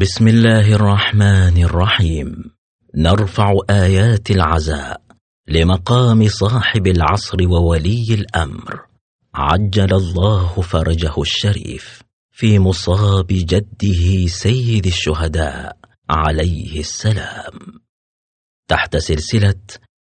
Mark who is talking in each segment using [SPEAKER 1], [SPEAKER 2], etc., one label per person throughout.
[SPEAKER 1] بسم الله الرحمن الرحيم. نرفع آيات العزاء لمقام صاحب العصر وولي الأمر. عجل الله فرجه الشريف في مصاب جده سيد الشهداء عليه السلام. تحت سلسلة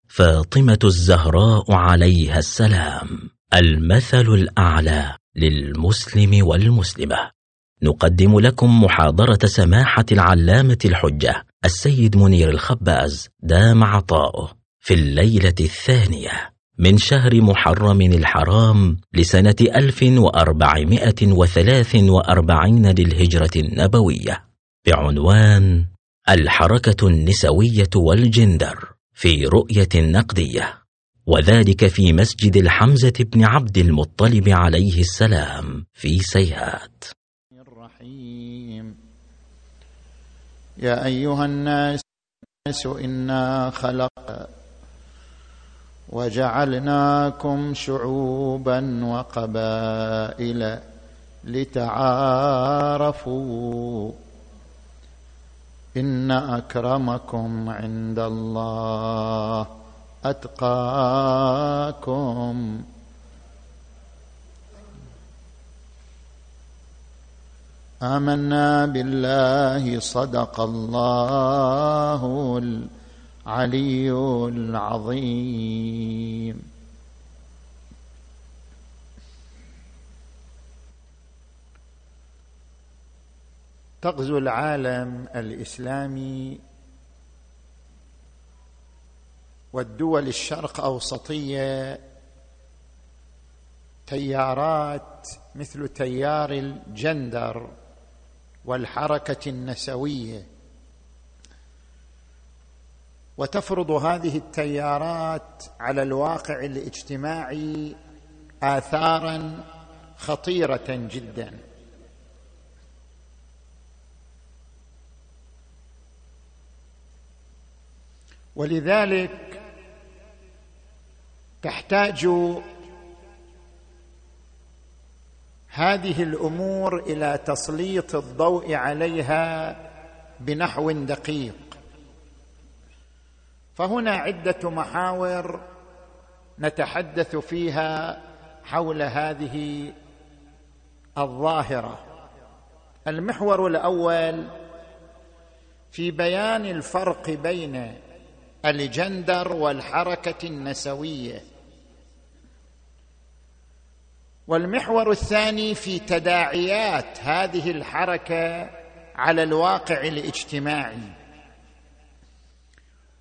[SPEAKER 1] فاطمة الزهراء عليها السلام المثل الأعلى للمسلم والمسلمة. نقدم لكم محاضرة سماحة العلامة الحجة السيد منير الخباز دام عطاؤه في الليلة الثانية. من شهر محرم الحرام لسنة 1443 للهجرة النبوية. بعنوان الحركة النسوية والجندر في رؤية نقدية. وذلك في مسجد الحمزة بن عبد المطلب عليه السلام في سيهات.
[SPEAKER 2] الرحيم. يا أيها الناس إنا خلق وجعلناكم شعوبا وقبائل لتعارفوا. إن أكرمكم عند الله أتقاكم. آمنا بالله صدق الله العلي العظيم. تغزو العالم الإسلامي والدول الشرق أوسطية تيارات مثل تيار الجندر. والحركة النسوية. وتفرض هذه التيارات على الواقع الاجتماعي اثارا خطيرة جدا. ولذلك تحتاج هذه الأمور إلى تسليط الضوء عليها بنحو دقيق. فهنا عدة محاور نتحدث فيها حول هذه الظاهرة. المحور الأول في بيان الفرق بين الجندر والحركة النسوية. والمحور الثاني في تداعيات هذه الحركة على الواقع الاجتماعي.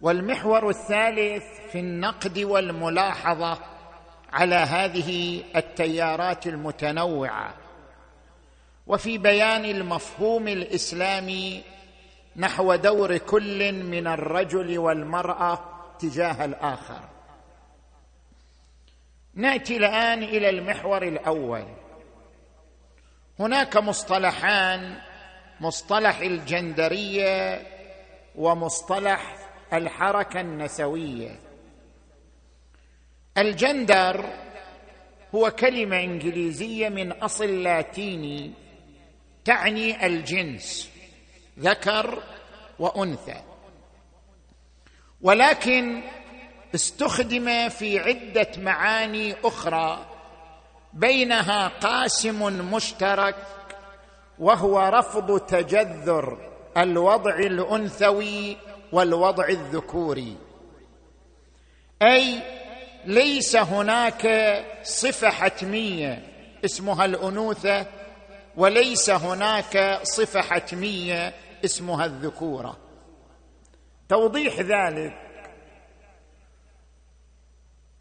[SPEAKER 2] والمحور الثالث في النقد والملاحظة على هذه التيارات المتنوعة. وفي بيان المفهوم الإسلامي نحو دور كل من الرجل والمرأة تجاه الآخر. نأتي الآن إلى المحور الأول. هناك مصطلحان مصطلح الجندرية ومصطلح الحركة النسوية. الجندر هو كلمة إنجليزية من أصل لاتيني تعني الجنس ذكر وأنثى. ولكن استخدم في عدة معاني أخرى بينها قاسم مشترك وهو رفض تجذر الوضع الأنثوي والوضع الذكوري. أي ليس هناك صفة حتمية اسمها الأنوثة وليس هناك صفة حتمية اسمها الذكورة. توضيح ذلك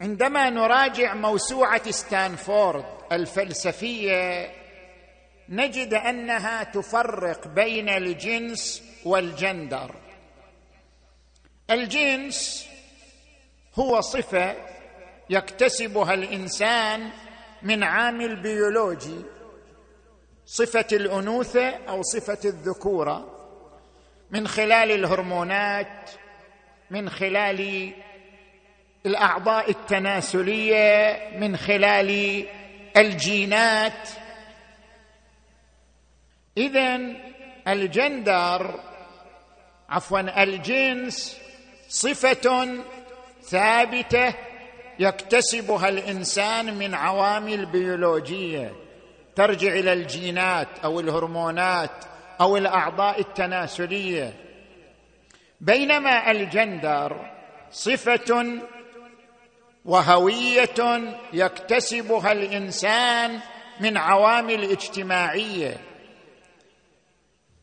[SPEAKER 2] عندما نراجع موسوعة ستانفورد الفلسفية نجد أنها تفرق بين الجنس والجندر. الجنس هو صفة يكتسبها الإنسان من عامل بيولوجي صفة الأنوثة أو صفة الذكورة من خلال الهرمونات من خلال الأعضاء التناسلية من خلال الجينات. اذا الجندر عفوا الجنس صفة ثابتة يكتسبها الإنسان من عوامل بيولوجية. ترجع إلى الجينات أو الهرمونات أو الأعضاء التناسلية. بينما الجندر صفة وهوية يكتسبها الإنسان من عوامل اجتماعية.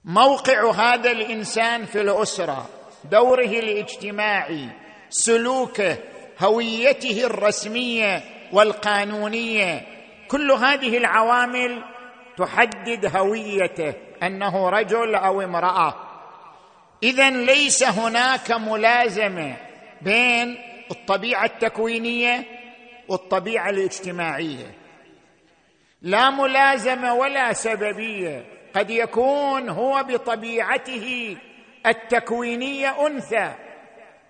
[SPEAKER 2] موقع هذا الإنسان في الأسرة دوره الاجتماعي سلوكه هويته الرسمية والقانونية كل هذه العوامل تحدد هويته أنه رجل أو امرأة. اذا ليس هناك ملازمة بين الطبيعة التكوينية والطبيعة الاجتماعية. لا ملازمة ولا سببية. قد يكون هو بطبيعته التكوينية أنثى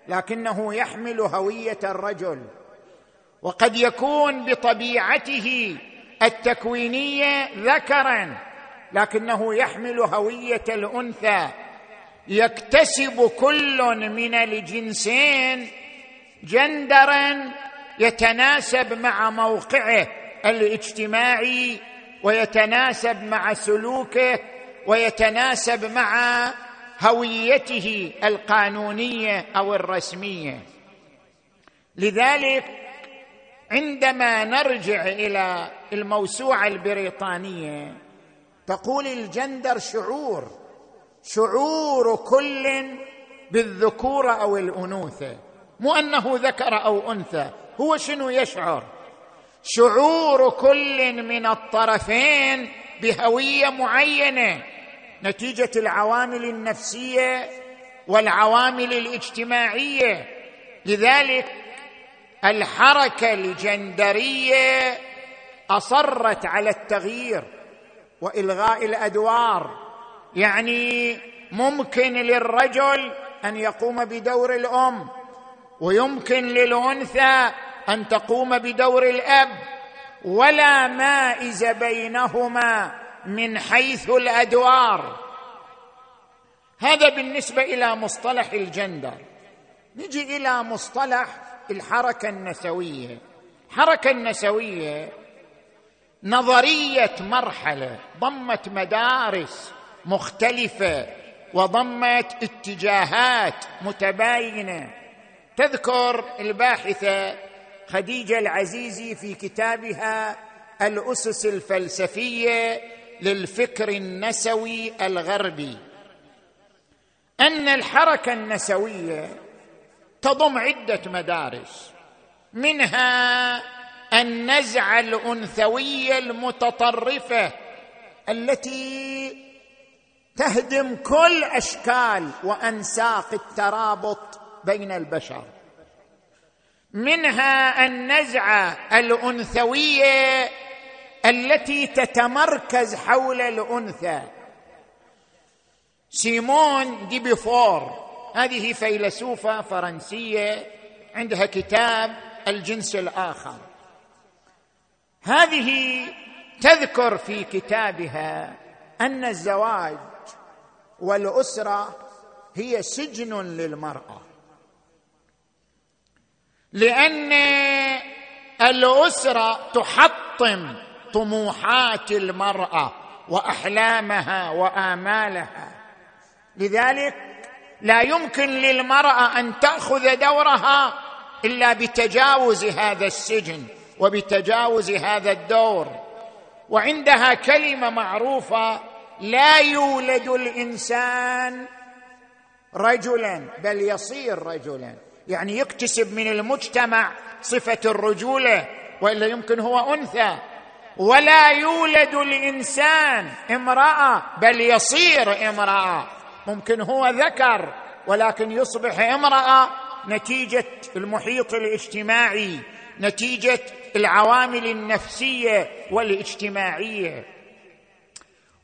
[SPEAKER 2] لكنه يحمل هوية الرجل. وقد يكون بطبيعته التكوينية ذكرا لكنه يحمل هوية الأنثى. يكتسب كل من الجنسين جندرا يتناسب مع موقعه الاجتماعي ويتناسب مع سلوكه ويتناسب مع هويته القانونية أو الرسمية. لذلك عندما نرجع إلى الموسوعة البريطانية تقول الجندر شعور شعور كل بالذكوره أو الأنوثة. مو أنه ذكر أو أنثى هو شنو يشعر؟ شعور كل من الطرفين بهوية معينة. نتيجة العوامل النفسية والعوامل الاجتماعية. لذلك الحركة الجندرية أصرت على التغيير وإلغاء الأدوار. يعني ممكن للرجل أن يقوم بدور الأم. ويمكن للأنثى أن تقوم بدور الأب ولا مائز بينهما من حيث الأدوار. هذا بالنسبة إلى مصطلح الجندر. نجي إلى مصطلح الحركة النسوية. الحركه النسوية نظرية مرحلة ضمت مدارس مختلفة وضمت اتجاهات متباينة. تذكر الباحثة خديجة العزيزي في كتابها الأسس الفلسفية للفكر النسوي الغربي. أن الحركة النسوية تضم عدة مدارس منها النزعه الأنثوية المتطرفة التي تهدم كل أشكال وأنساق الترابط بين البشر. منها النزعه الأنثوية التي تتمركز حول الأنثى. سيمون دي بيفور. هذه فيلسوفة فرنسية عندها كتاب الجنس الآخر. هذه تذكر في كتابها أن الزواج والأسرة هي سجن للمرأة. لأن الأسرة تحطم طموحات المرأة وأحلامها وآمالها. لذلك لا يمكن للمرأة أن تأخذ دورها إلا بتجاوز هذا السجن وبتجاوز هذا الدور. وعندها كلمة معروفة لا يولد الإنسان رجلا بل يصير رجلا. يعني يكتسب من المجتمع صفة الرجولة وإلا يمكن هو أنثى. ولا يولد الإنسان امرأة بل يصير امرأة. ممكن هو ذكر ولكن يصبح امرأة نتيجة المحيط الاجتماعي نتيجة العوامل النفسية والاجتماعية.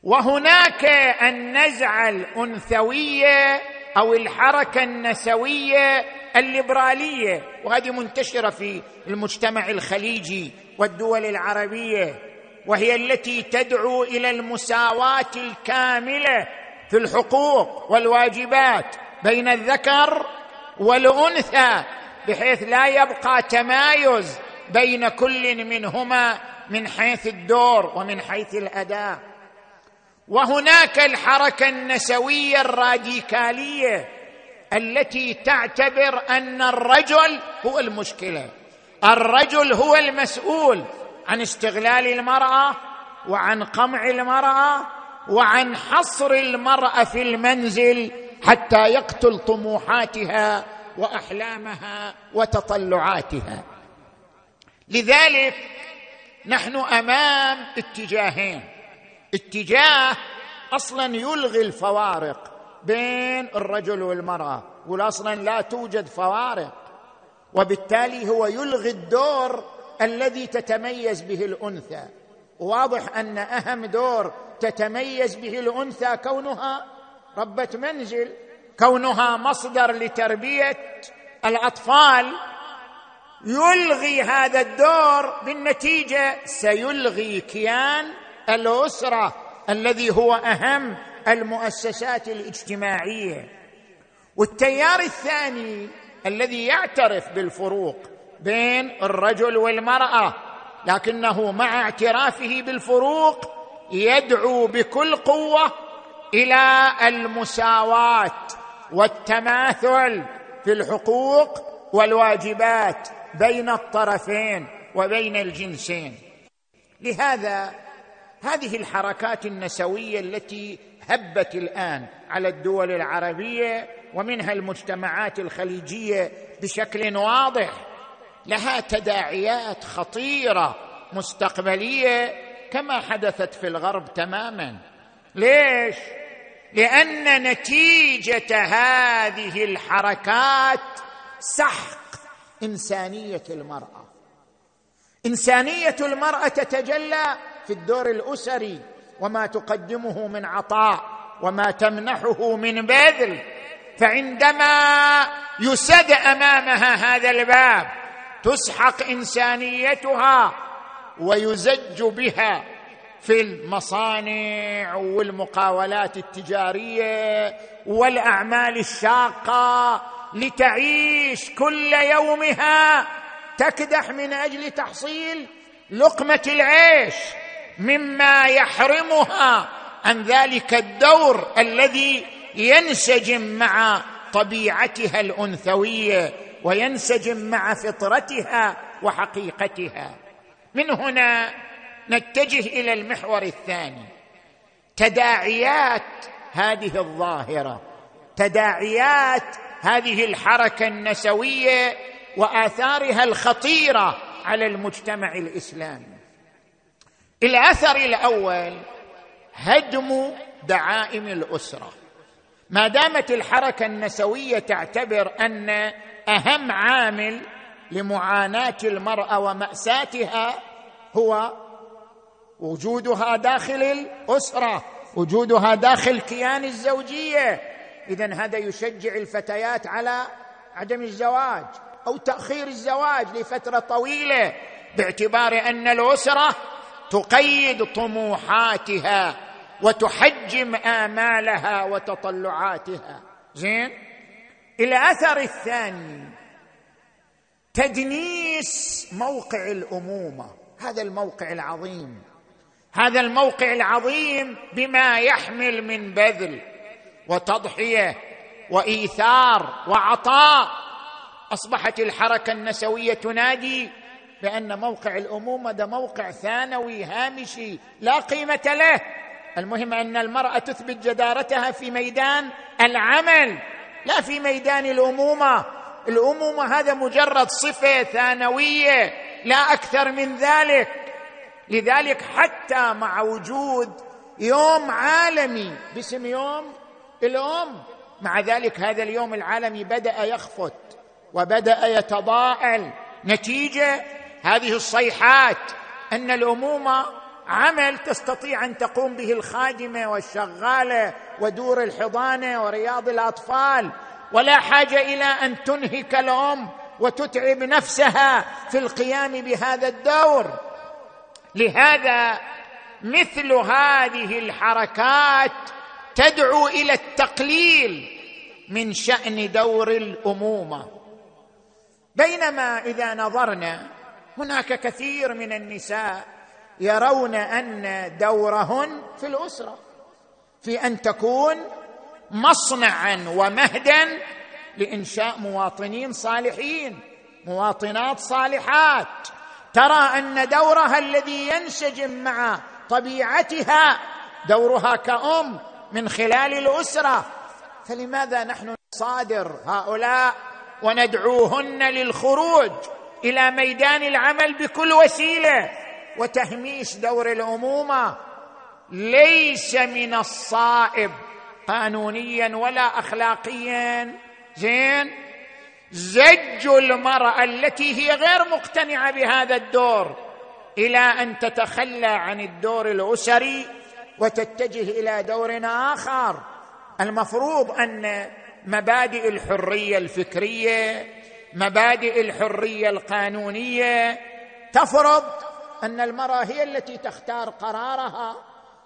[SPEAKER 2] وهناك النزعة الأنثوية أو الحركة النسوية الليبرالية. وهذه منتشرة في المجتمع الخليجي والدول العربية وهي التي تدعو إلى المساواة الكاملة في الحقوق والواجبات بين الذكر والأنثى بحيث لا يبقى تمايز بين كل منهما من حيث الدور ومن حيث الأداء. وهناك الحركة النسوية الراديكالية التي تعتبر أن الرجل هو المشكلة. الرجل هو المسؤول عن استغلال المرأة وعن قمع المرأة وعن حصر المرأة في المنزل حتى يقتل طموحاتها وأحلامها وتطلعاتها. لذلك نحن أمام اتجاهين. اتجاه أصلا يلغي الفوارق. بين الرجل والمرأة يقول أصلا لا توجد فوارق وبالتالي هو يلغي الدور الذي تتميز به الأنثى. واضح أن أهم دور تتميز به الأنثى كونها ربة منزل كونها مصدر لتربية الأطفال. يلغي هذا الدور بالنتيجة سيلغي كيان الأسرة الذي هو أهم المؤسسات الاجتماعية. والتيار الثاني الذي يعترف بالفروق بين الرجل والمرأة لكنه مع اعترافه بالفروق يدعو بكل قوة إلى المساواة والتماثل في الحقوق والواجبات بين الطرفين وبين الجنسين. لهذا هذه الحركات النسوية التي هبت الآن على الدول العربية ومنها المجتمعات الخليجية بشكل واضح. لها تداعيات خطيرة مستقبلية كما حدثت في الغرب تماما. ليش؟ لأن نتيجة هذه الحركات سحق إنسانية المرأة. إنسانية المرأة تتجلى في الدور الأسري. وما تقدمه من عطاء وما تمنحه من بذل. فعندما يسد أمامها هذا الباب تسحق إنسانيتها ويزج بها في المصانع والمقاولات التجارية والأعمال الشاقة لتعيش كل يومها تكدح من أجل تحصيل لقمة العيش. مما يحرمها عن ذلك الدور الذي ينسجم مع طبيعتها الأنثوية وينسجم مع فطرتها وحقيقتها. من هنا نتجه إلى المحور الثاني. تداعيات هذه الظاهرة تداعيات هذه الحركة النسوية وآثارها الخطيرة على المجتمع الإسلامي. الأثر الأول هدم دعائم الأسرة. ما دامت الحركة النسوية تعتبر أن أهم عامل لمعاناة المرأة ومأساتها هو وجودها داخل الأسرة وجودها داخل كيان الزوجية. اذا هذا يشجع الفتيات على عدم الزواج أو تأخير الزواج لفترة طويلة باعتبار أن الأسرة تقيد طموحاتها وتحجم آمالها وتطلعاتها. زين؟ الاثر الثاني تدنيس موقع الأمومة. هذا الموقع العظيم. هذا الموقع العظيم بما يحمل من بذل وتضحية وإيثار وعطاء. أصبحت الحركة النسوية تنادي بأن موقع الأمومة ده موقع ثانوي هامشي لا قيمة له. المهم أن المرأة تثبت جدارتها في ميدان العمل لا في ميدان الأمومة. الأمومة هذا مجرد صفة ثانوية لا أكثر من ذلك. لذلك حتى مع وجود يوم عالمي باسم يوم الأم مع ذلك هذا اليوم العالمي بدأ يخفت وبدأ يتضاءل. نتيجة هذه الصيحات أن الامومه عمل تستطيع أن تقوم به الخادمة والشغالة ودور الحضانة ورياض الأطفال ولا حاجة إلى أن تنهك الأم وتتعب نفسها في القيام بهذا الدور. لهذا مثل هذه الحركات تدعو إلى التقليل من شأن دور الأمومة. بينما إذا نظرنا هناك كثير من النساء يرون أن دورهن في الأسرة في أن تكون مصنعا ومهدا لإنشاء مواطنين صالحين مواطنات صالحات. ترى أن دورها الذي ينسجم مع طبيعتها دورها كأم من خلال الأسرة. فلماذا نحن نصادر هؤلاء وندعوهن للخروج؟ إلى ميدان العمل بكل وسيلة. وتهميش دور الأمومة. ليس من الصائب قانونيا ولا أخلاقيا. زين؟ زج المرأة التي هي غير مقتنعة بهذا الدور إلى أن تتخلى عن الدور الأسري وتتجه إلى دور آخر. المفروض أن مبادئ الحرية الفكرية مبادئ الحرية القانونية تفرض أن المرأة هي التي تختار قرارها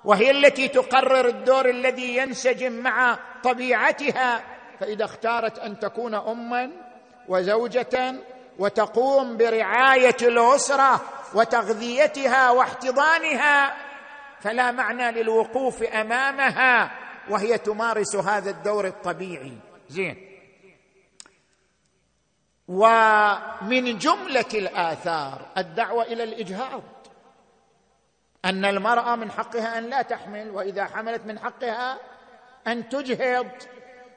[SPEAKER 2] وهي التي تقرر الدور الذي ينسجم مع طبيعتها. فإذا اختارت أن تكون اما وزوجة وتقوم برعاية الأسرة وتغذيتها واحتضانها فلا معنى للوقوف أمامها وهي تمارس هذا الدور الطبيعي. زين. ومن جملة الآثار الدعوة إلى الإجهاض. أن المرأة من حقها أن لا تحمل وإذا حملت من حقها أن تجهض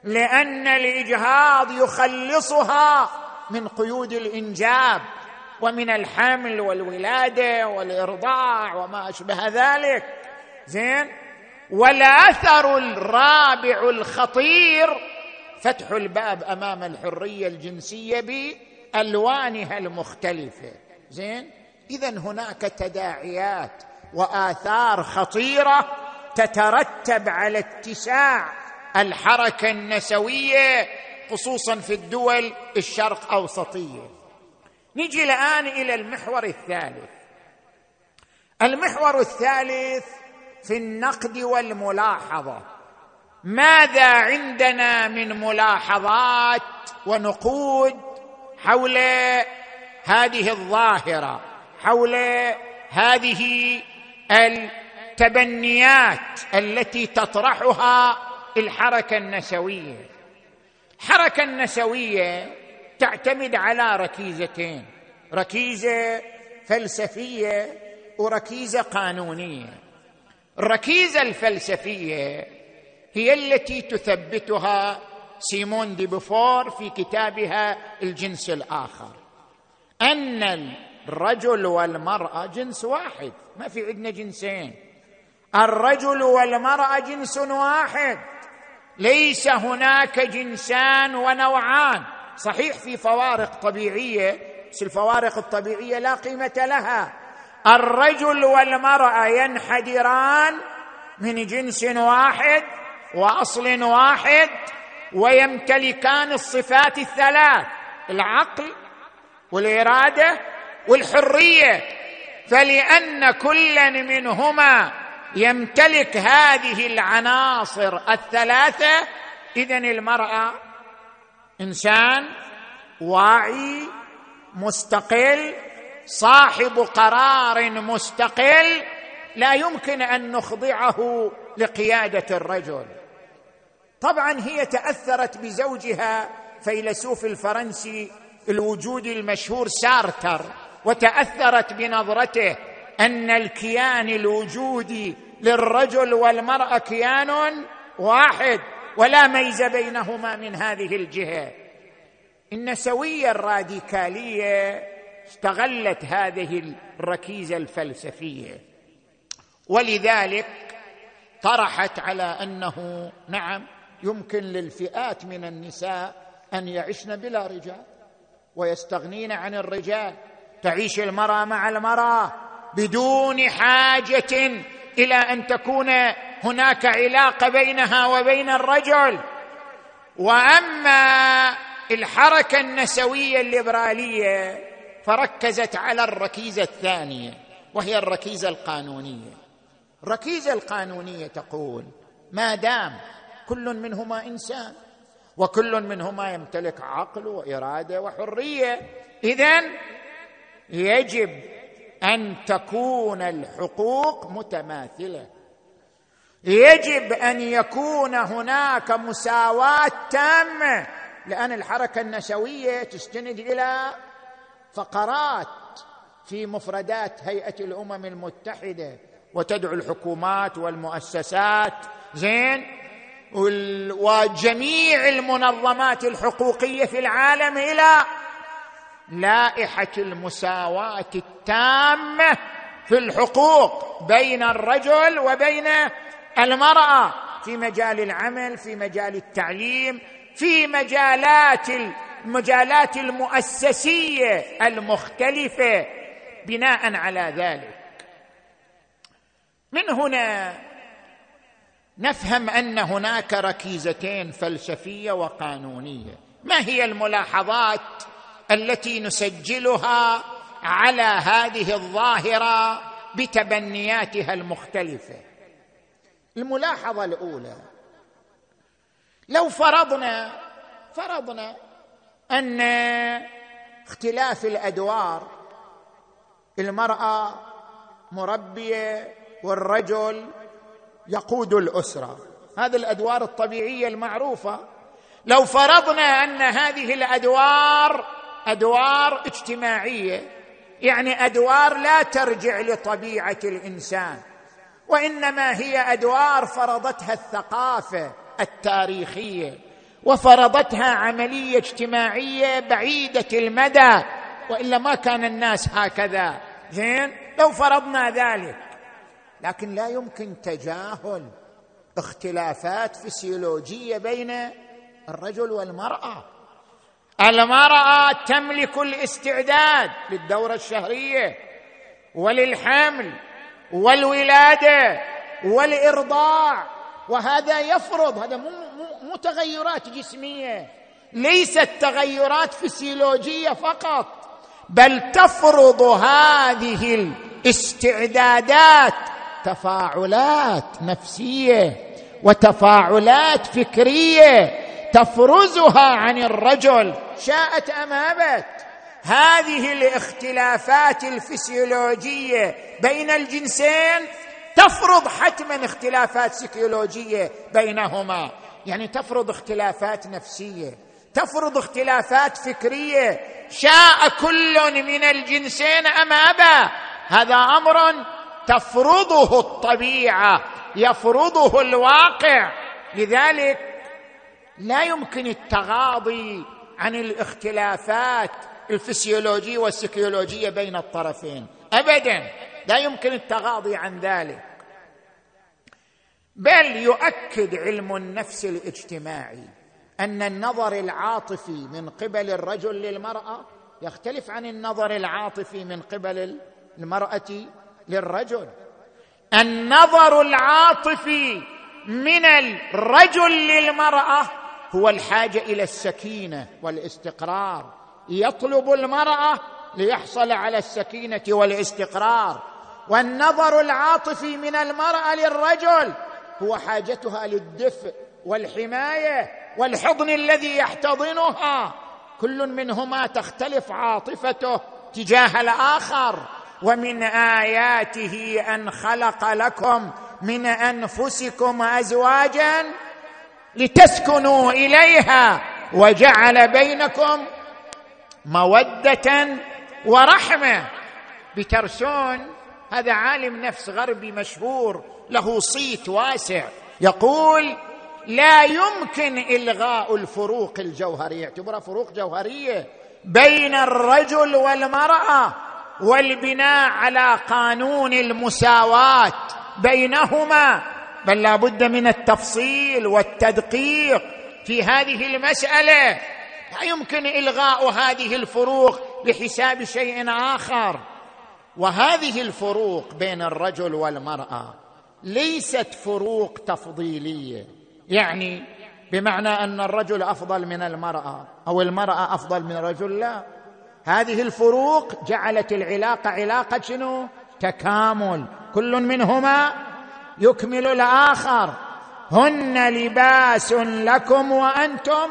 [SPEAKER 2] لأن الإجهاض يخلصها من قيود الإنجاب ومن الحمل والولادة والإرضاع وما أشبه ذلك. زين؟ والآثر الرابع الخطير فتح الباب أمام الحرية الجنسية بألوانها المختلفة. زين؟ اذا هناك تداعيات وآثار خطيرة تترتب على اتساع الحركة النسوية خصوصا في الدول الشرق أوسطية. نجي الآن إلى المحور الثالث. المحور الثالث في النقد والملاحظة. ماذا عندنا من ملاحظات ونقود حول هذه الظاهرة حول هذه التبنيات التي تطرحها الحركة النسوية؟ الحركة النسوية تعتمد على ركيزتين ركيزة فلسفية وركيزة قانونية. الركيزة الفلسفية هي التي تثبتها سيمون دي بوفور في كتابها الجنس الآخر. أن الرجل والمرأة جنس واحد ما في عندنا جنسين. الرجل والمرأة جنس واحد. ليس هناك جنسان ونوعان. صحيح في فوارق طبيعية بس الفوارق الطبيعية لا قيمة لها. الرجل والمرأة ينحدران من جنس واحد وأصل واحد ويمتلكان الصفات الثلاث العقل والإرادة والحرية. فلأن كلا منهما يمتلك هذه العناصر الثلاثة اذا المرأة إنسان واعي مستقل صاحب قرار مستقل لا يمكن أن نخضعه لقيادة الرجل. طبعا هي تأثرت بزوجها فيلسوف الفرنسي الوجودي المشهور سارتر وتأثرت بنظرته أن الكيان الوجودي للرجل والمرأة كيان واحد ولا ميز بينهما من هذه الجهة. النسويه الراديكالية استغلت هذه الركيزة الفلسفية. ولذلك طرحت على أنه نعم يمكن للفئات من النساء أن يعشن بلا رجال ويستغنين عن الرجال. تعيش المرأة مع المرأة بدون حاجة إلى أن تكون هناك علاقة بينها وبين الرجل. وأما الحركة النسوية الليبرالية فركزت على الركيزة الثانية وهي الركيزة القانونية. الركيزة القانونية تقول ما دام كل منهما إنسان وكل منهما يمتلك عقل وإرادة وحرية. اذا يجب أن تكون الحقوق متماثلة. يجب أن يكون هناك مساواة تامة لأن الحركة النسوية تستند إلى فقرات في مفردات هيئة الأمم المتحدة وتدعو الحكومات والمؤسسات. زين؟ وجميع المنظمات الحقوقية في العالم إلى لائحة المساواة التامة في الحقوق بين الرجل وبين المرأة في مجال العمل في مجال التعليم في مجالات المجالات المؤسسية المختلفة. بناء على ذلك من هنا نفهم أن هناك ركيزتين فلسفية وقانونية. ما هي الملاحظات التي نسجلها على هذه الظاهرة بتبنياتها المختلفة؟ الملاحظة الأولى لو فرضنا فرضنا أن اختلاف الأدوار المرأة مربية والرجل يقود الأسرة. هذه الأدوار الطبيعية المعروفة. لو فرضنا أن هذه الأدوار أدوار اجتماعية يعني أدوار لا ترجع لطبيعة الإنسان وإنما هي أدوار فرضتها الثقافة التاريخية وفرضتها عملية اجتماعية بعيدة المدى وإلا ما كان الناس هكذا. زين؟ لو فرضنا ذلك. لكن لا يمكن تجاهل اختلافات فسيولوجية بين الرجل والمرأة. المرأة تملك الاستعداد للدورة الشهرية وللحمل والولادة والإرضاع وهذا يفرض هذا مو مو تغيرات جسمية. ليست تغيرات فسيولوجية فقط بل تفرض هذه الاستعدادات تفاعلات نفسية وتفاعلات فكرية تفرزها عن الرجل شاءت أم آبت. هذه الاختلافات الفسيولوجية بين الجنسين تفرض حتما اختلافات سيكولوجيه بينهما. يعني تفرض اختلافات نفسية تفرض اختلافات فكرية. شاء كل من الجنسين أم ابى هذا أمر تفرضه الطبيعة يفرضه الواقع. لذلك لا يمكن التغاضي عن الاختلافات الفسيولوجية والسيكولوجيه بين الطرفين. ابدا لا يمكن التغاضي عن ذلك. بل يؤكد علم النفس الاجتماعي أن النظر العاطفي من قبل الرجل للمرأة يختلف عن النظر العاطفي من قبل المرأة للرجل. النظر العاطفي من الرجل للمرأة هو الحاجة إلى السكينة والاستقرار. يطلب المرأة ليحصل على السكينة والاستقرار. والنظر العاطفي من المرأة للرجل هو حاجتها للدفء والحماية والحضن الذي يحتضنها. كل منهما تختلف عاطفته تجاه الآخر. ومن آياته أن خلق لكم من أنفسكم ازواجا لتسكنوا إليها وجعل بينكم مودة ورحمة. بترسون هذا عالم نفس غربي مشهور له صيت واسع يقول لا يمكن إلغاء الفروق الجوهرية. يعتبرها فروق جوهرية؟ بين الرجل والمرأة. والبناء على قانون المساواة بينهما بل لا بد من التفصيل والتدقيق في هذه المسألة. لا يمكن إلغاء هذه الفروق لحساب شيء آخر. وهذه الفروق بين الرجل والمرأة ليست فروق تفضيلية. يعني بمعنى أن الرجل أفضل من المرأة أو المرأة أفضل من الرجل لا. هذه الفروق جعلت العلاقة علاقة شنو؟ تكامل. كل منهما يكمل الآخر. هن لباس لكم وأنتم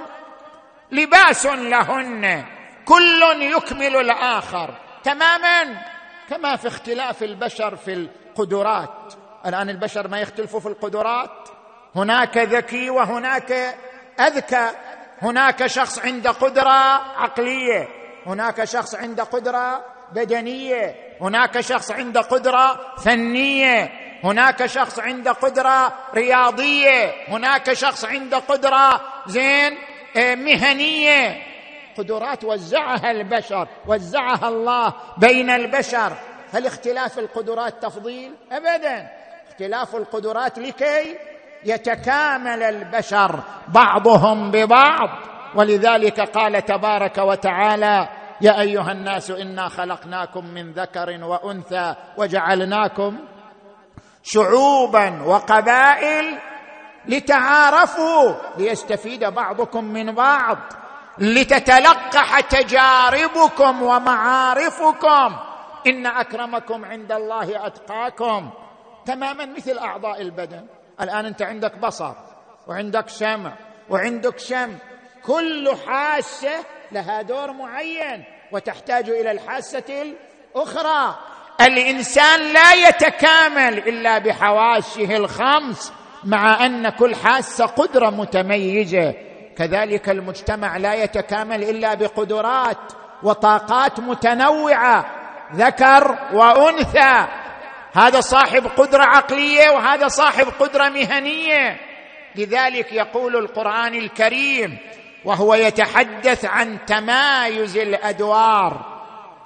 [SPEAKER 2] لباس لهن. كل يكمل الآخر. تماما. كما في اختلاف البشر في القدرات. الآن البشر ما يختلفوا في القدرات؟ هناك ذكي وهناك أذكى. هناك شخص عنده قدرة عقلية. هناك شخص عنده قدرة بدنية هناك شخص عنده قدرة فنية هناك شخص عنده قدرة رياضية هناك شخص عنده قدرة زين آه، مهنية. قدرات وزعها البشر وزعها الله بين البشر. هل اختلاف القدرات تفضيل؟ ابدا. اختلاف القدرات لكي يتكامل البشر بعضهم ببعض. ولذلك قال تبارك وتعالى يا أيها الناس إنا خلقناكم من ذكر وأنثى وجعلناكم شعوبا وقبائل لتعارفوا ليستفيد بعضكم من بعض لتتلقح تجاربكم ومعارفكم. إن أكرمكم عند الله أتقاكم. تماما مثل أعضاء البدن. الآن أنت عندك بصر وعندك سمع وعندك شم. كل حاسة لها دور معين وتحتاج إلى الحاسة الأخرى. الإنسان لا يتكامل إلا بحواسه الخمس مع أن كل حاسة قدرة متميزة. كذلك المجتمع لا يتكامل إلا بقدرات وطاقات متنوعة ذكر وأنثى. هذا صاحب قدرة عقلية وهذا صاحب قدرة مهنية. لذلك يقول القرآن الكريم وهو يتحدث عن تمايز الأدوار.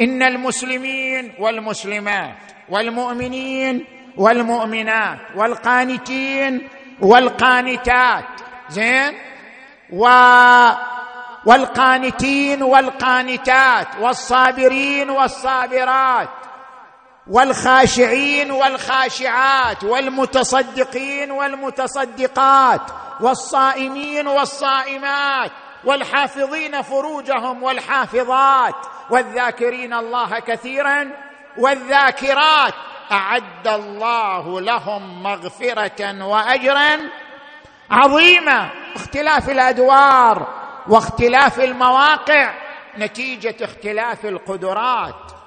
[SPEAKER 2] إن المسلمين والمسلمات والمؤمنين والمؤمنات والقانتين والقانتات زين؟ و والقانتين والقانتات والصابرين والصابرات. والخاشعين والخاشعات والمتصدقين والمتصدقات والصائمين والصائمات والحافظين فروجهم والحافظات والذاكرين الله كثيرا والذاكرات أعد الله لهم مغفرة واجرا عظيما اختلاف الأدوار واختلاف المواقع نتيجة اختلاف القدرات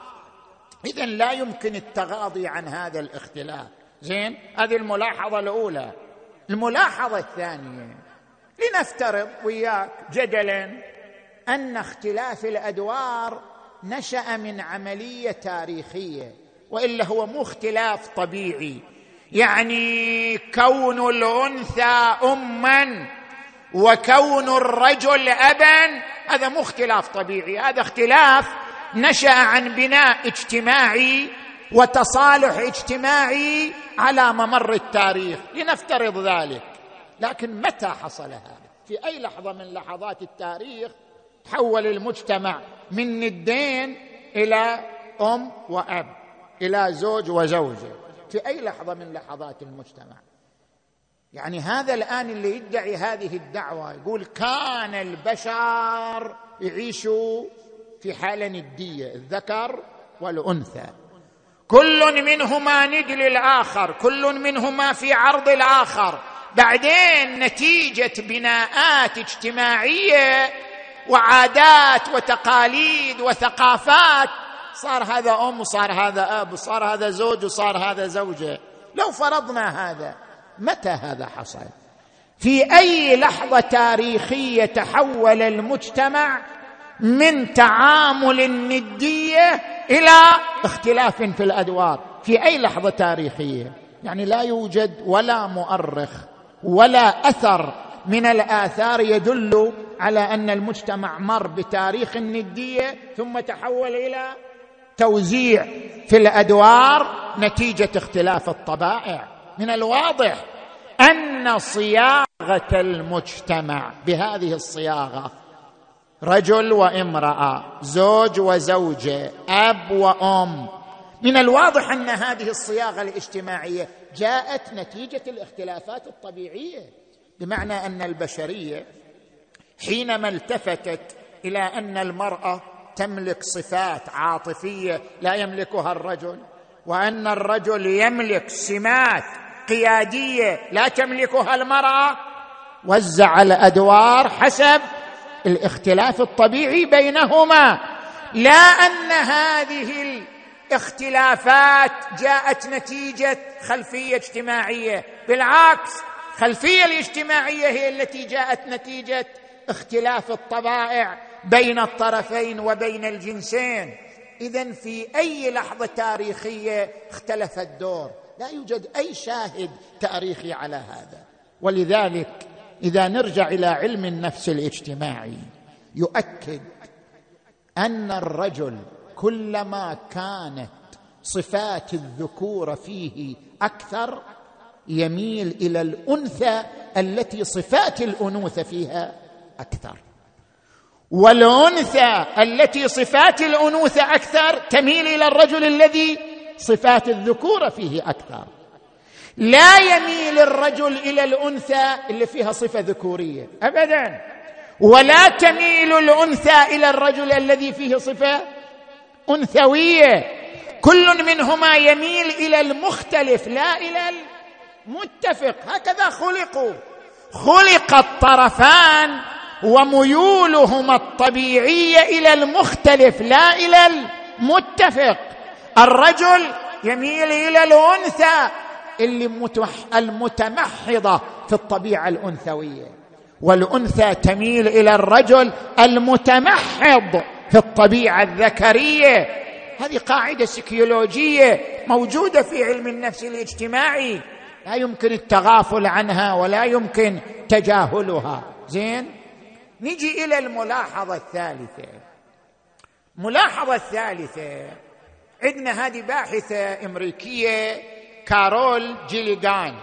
[SPEAKER 2] اذا لا يمكن التغاضي عن هذا الاختلاف. زين؟ هذه الملاحظة الأولى. الملاحظة الثانية. لنفترض وياك جدلا أن اختلاف الأدوار نشأ من عملية تاريخية وإلا هو مو اختلاف طبيعي. يعني كون الأنثى اما وكون الرجل ابا هذا مو اختلاف طبيعي. هذا اختلاف نشأ عن بناء اجتماعي وتصالح اجتماعي على ممر التاريخ. لنفترض ذلك. لكن متى حصل هذا؟ في أي لحظة من لحظات التاريخ تحول المجتمع من ندين إلى أم وأب إلى زوج وزوجة؟ في أي لحظة من لحظات المجتمع؟ يعني هذا الآن اللي يدعي هذه الدعوة يقول كان البشر يعيشوا في حالة ندية الذكر والأنثى. كل منهما ند للاخر كل منهما في عرض الآخر. بعدين نتيجة بناءات اجتماعية وعادات وتقاليد وثقافات. صار هذا أم صار هذا أب صار هذا زوج وصار هذا زوجة. لو فرضنا هذا متى هذا حصل؟ في أي لحظة تاريخية تحول المجتمع من تعامل الندية إلى اختلاف في الأدوار في أي لحظة تاريخية. يعني لا يوجد ولا مؤرخ ولا أثر من الآثار يدل على أن المجتمع مر بتاريخ الندية ثم تحول إلى توزيع في الأدوار نتيجة اختلاف الطبائع. من الواضح أن صياغة المجتمع بهذه الصياغة رجل وامرأة زوج وزوجة أب وأم. من الواضح أن هذه الصياغة الاجتماعية جاءت نتيجة الاختلافات الطبيعية بمعنى أن البشرية حينما التفتت إلى أن المرأة تملك صفات عاطفية لا يملكها الرجل وأن الرجل يملك سمات قيادية لا تملكها المرأة وزع الأدوار حسب الاختلاف الطبيعي بينهما لا أن هذه الاختلافات جاءت نتيجة خلفية اجتماعية بالعكس الخلفيه الاجتماعية هي التي جاءت نتيجة اختلاف الطبائع بين الطرفين وبين الجنسين. اذا في أي لحظة تاريخية اختلف الدور. لا يوجد أي شاهد تاريخي على هذا. ولذلك إذا نرجع إلى علم النفس الاجتماعي يؤكد أن الرجل كلما كانت صفات الذكوره فيه أكثر يميل إلى الأنثى التي صفات الأنوثة فيها أكثر. والأنثى التي صفات الأنوثة أكثر تميل إلى الرجل الذي صفات الذكوره فيه أكثر. لا يميل الرجل إلى الأنثى اللي فيها صفة ذكورية. ابدا. ولا تميل الأنثى إلى الرجل الذي فيه صفة أنثوية. كل منهما يميل إلى المختلف لا إلى المتفق. هكذا خلقوا. خلق الطرفان وميولهما الطبيعية إلى المختلف لا إلى المتفق. الرجل يميل إلى الأنثى اللي المتمحضة في الطبيعة الأنثوية. والأنثى تميل إلى الرجل المتمحض في الطبيعة الذكرية. هذه قاعدة سيكيولوجية موجودة في علم النفس الاجتماعي. لا يمكن التغافل عنها ولا يمكن تجاهلها. زين؟ نجي إلى الملاحظة الثالثة. الملاحظه الثالثة. عندنا هذه باحثة أمريكية كارول جيليغان.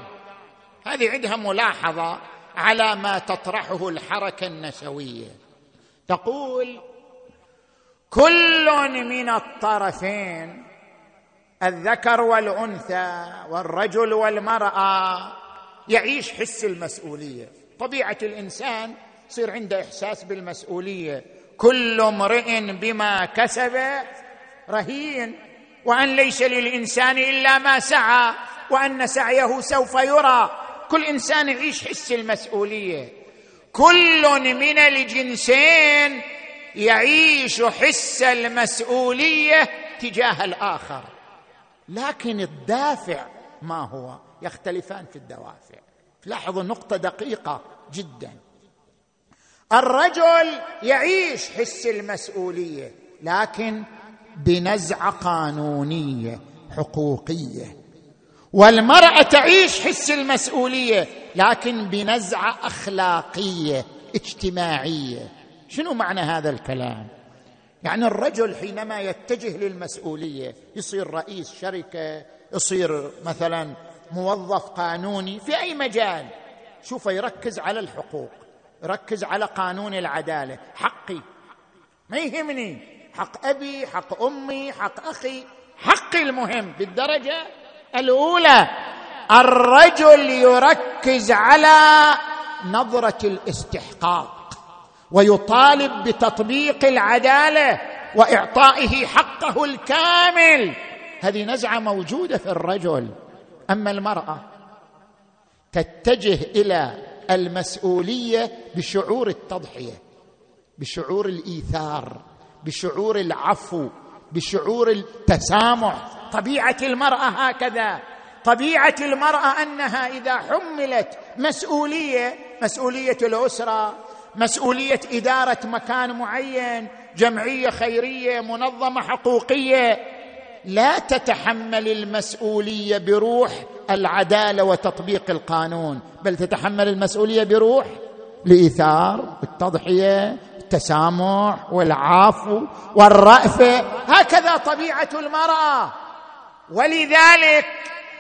[SPEAKER 2] هذه عندها ملاحظة على ما تطرحه الحركة النسويه تقول كل من الطرفين الذكر والأنثى والرجل والمرأة يعيش حس المسؤولية. طبيعة الإنسان يصير عنده إحساس بالمسؤولية. كل امرئ بما كسب رهين. وأن ليس للإنسان إلا ما سعى وأن سعيه سوف يرى. كل إنسان يعيش حس المسؤولية؟ كل من الجنسين يعيش حس المسؤولية تجاه الآخر. لكن الدافع ما هو؟ يختلفان في الدوافع. لاحظوا نقطة دقيقة جدا. الرجل يعيش حس المسؤولية لكن بنزعه قانونية حقوقية. والمرأة تعيش حس المسؤولية لكن بنزعه أخلاقية اجتماعية. شنو معنى هذا الكلام؟ يعني الرجل حينما يتجه للمسؤولية يصير رئيس شركة يصير مثلا موظف قانوني في أي مجال شوف يركز على الحقوق ركز على قانون العدالة. حقي ما يهمني. حق أبي حق أمي حق أخي. حقي المهم بالدرجة الأولى الرجل يركز على نظرة الاستحقاق ويطالب بتطبيق العدالة وإعطائه حقه الكامل. هذه نزعة موجودة في الرجل. أما المرأة تتجه إلى المسؤولية بشعور التضحية بشعور الإيثار. بشعور العفو بشعور التسامح. طبيعة المرأة هكذا. طبيعة المرأة أنها إذا حملت مسؤولية مسؤولية الأسرة مسؤولية إدارة مكان معين جمعية خيرية منظمة حقوقية لا تتحمل المسؤولية بروح العدالة وتطبيق القانون. بل تتحمل المسؤولية بروح الايثار التضحية التسامح والعفو والرأفة هكذا طبيعة المرأة. ولذلك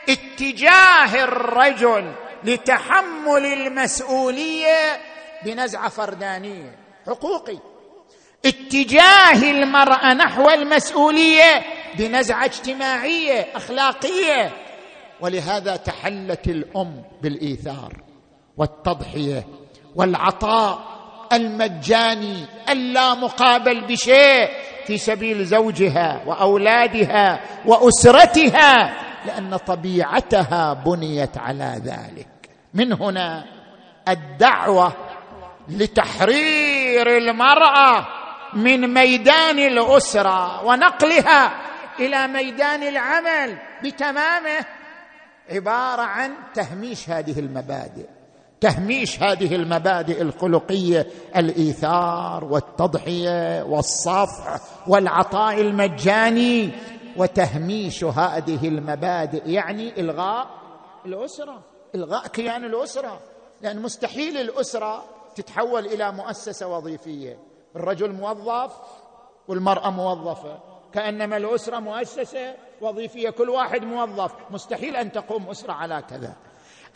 [SPEAKER 2] اتجاه الرجل لتحمل المسؤولية بنزعة فردانية حقوقي. اتجاه المرأة نحو المسؤولية بنزعة اجتماعية أخلاقية. ولهذا تحلت الأم بالإيثار والتضحية والعطاء المجاني اللا مقابل بشيء في سبيل زوجها وأولادها وأسرتها لأن طبيعتها بنيت على ذلك. من هنا الدعوة لتحرير المرأة من ميدان الأسرة ونقلها إلى ميدان العمل بتمامه عبارة عن تهميش هذه المبادئ. تهميش هذه المبادئ الخلقية الإيثار والتضحية والصفح والعطاء المجاني وتهميش هذه المبادئ يعني إلغاء الأسرة إلغاء كيان الأسرة. لأن مستحيل الأسرة تتحول إلى مؤسسة وظيفية. الرجل موظف والمرأة موظفة. كأنما الأسرة مؤسسة وظيفية كل واحد موظف. مستحيل أن تقوم أسرة على كذا.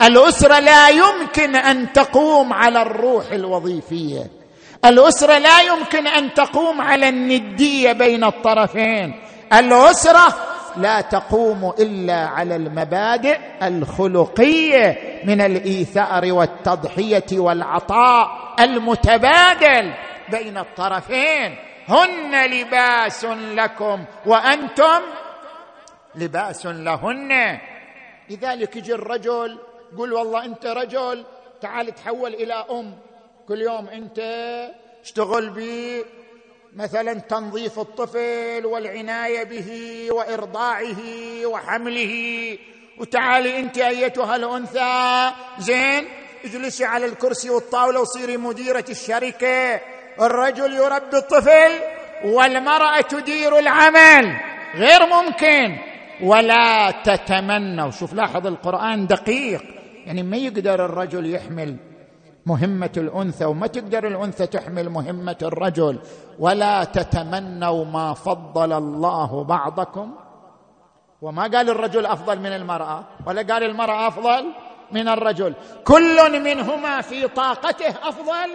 [SPEAKER 2] الأسرة لا يمكن أن تقوم على الروح الوظيفية. الأسرة لا يمكن أن تقوم على الندية بين الطرفين. الأسرة لا تقوم إلا على المبادئ الخلقية من الإيثار والتضحية والعطاء المتبادل بين الطرفين. هن لباس لكم وأنتم لباس لهن. لذلك يجي الرجل قل والله انت رجل تعال تحول إلى أم. كل يوم انت اشتغل بي مثلا تنظيف الطفل والعناية به وإرضاعه وحمله. وتعالي انت أيتها الأنثى. زين اجلسي على الكرسي والطاولة وصيري مديرة الشركة. الرجل يربي الطفل والمرأة تدير العمل. غير ممكن. ولا تتمنوا. شوف لاحظ القرآن دقيق. يعني ما يقدر الرجل يحمل مهمة الأنثى وما تقدر الأنثى تحمل مهمة الرجل. ولا تتمنوا ما فضل الله بعضكم. وما قال الرجل أفضل من المرأة ولا قال المرأة أفضل من الرجل. كل منهما في طاقته أفضل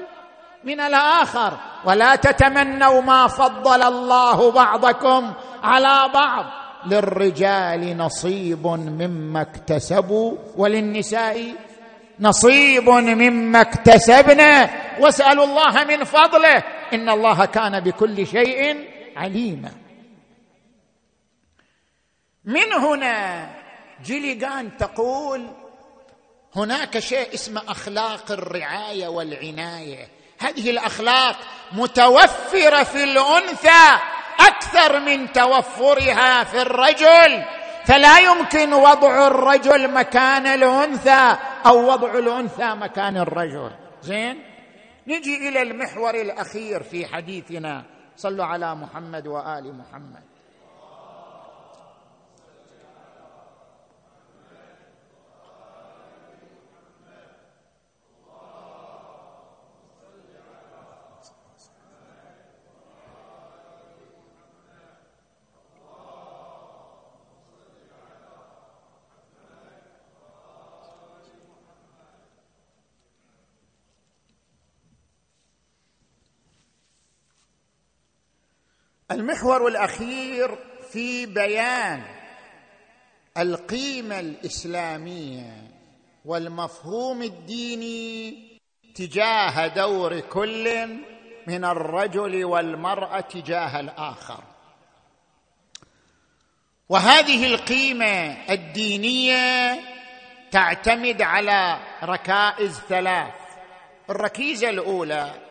[SPEAKER 2] من الآخر. ولا تتمنوا ما فضل الله بعضكم على بعض. للرجال نصيب مما اكتسبوا وللنساء نصيب مما اكتسبنا واسألوا الله من فضله. إن الله كان بكل شيء عليما. من هنا جيليغان تقول هناك شيء اسمه أخلاق الرعاية والعناية. هذه الأخلاق متوفرة في الأنثى. أكثر من توفرها في الرجل. فلا يمكن وضع الرجل مكان الأنثى أو وضع الأنثى مكان الرجل. زين؟ نجي إلى المحور الأخير في حديثنا. صلوا على محمد وآل محمد. المحور الأخير في بيان القيمة الإسلامية والمفهوم الديني تجاه دور كل من الرجل والمرأة تجاه الآخر. وهذه القيمة الدينية تعتمد على ركائز ثلاث. الركيزة الأولى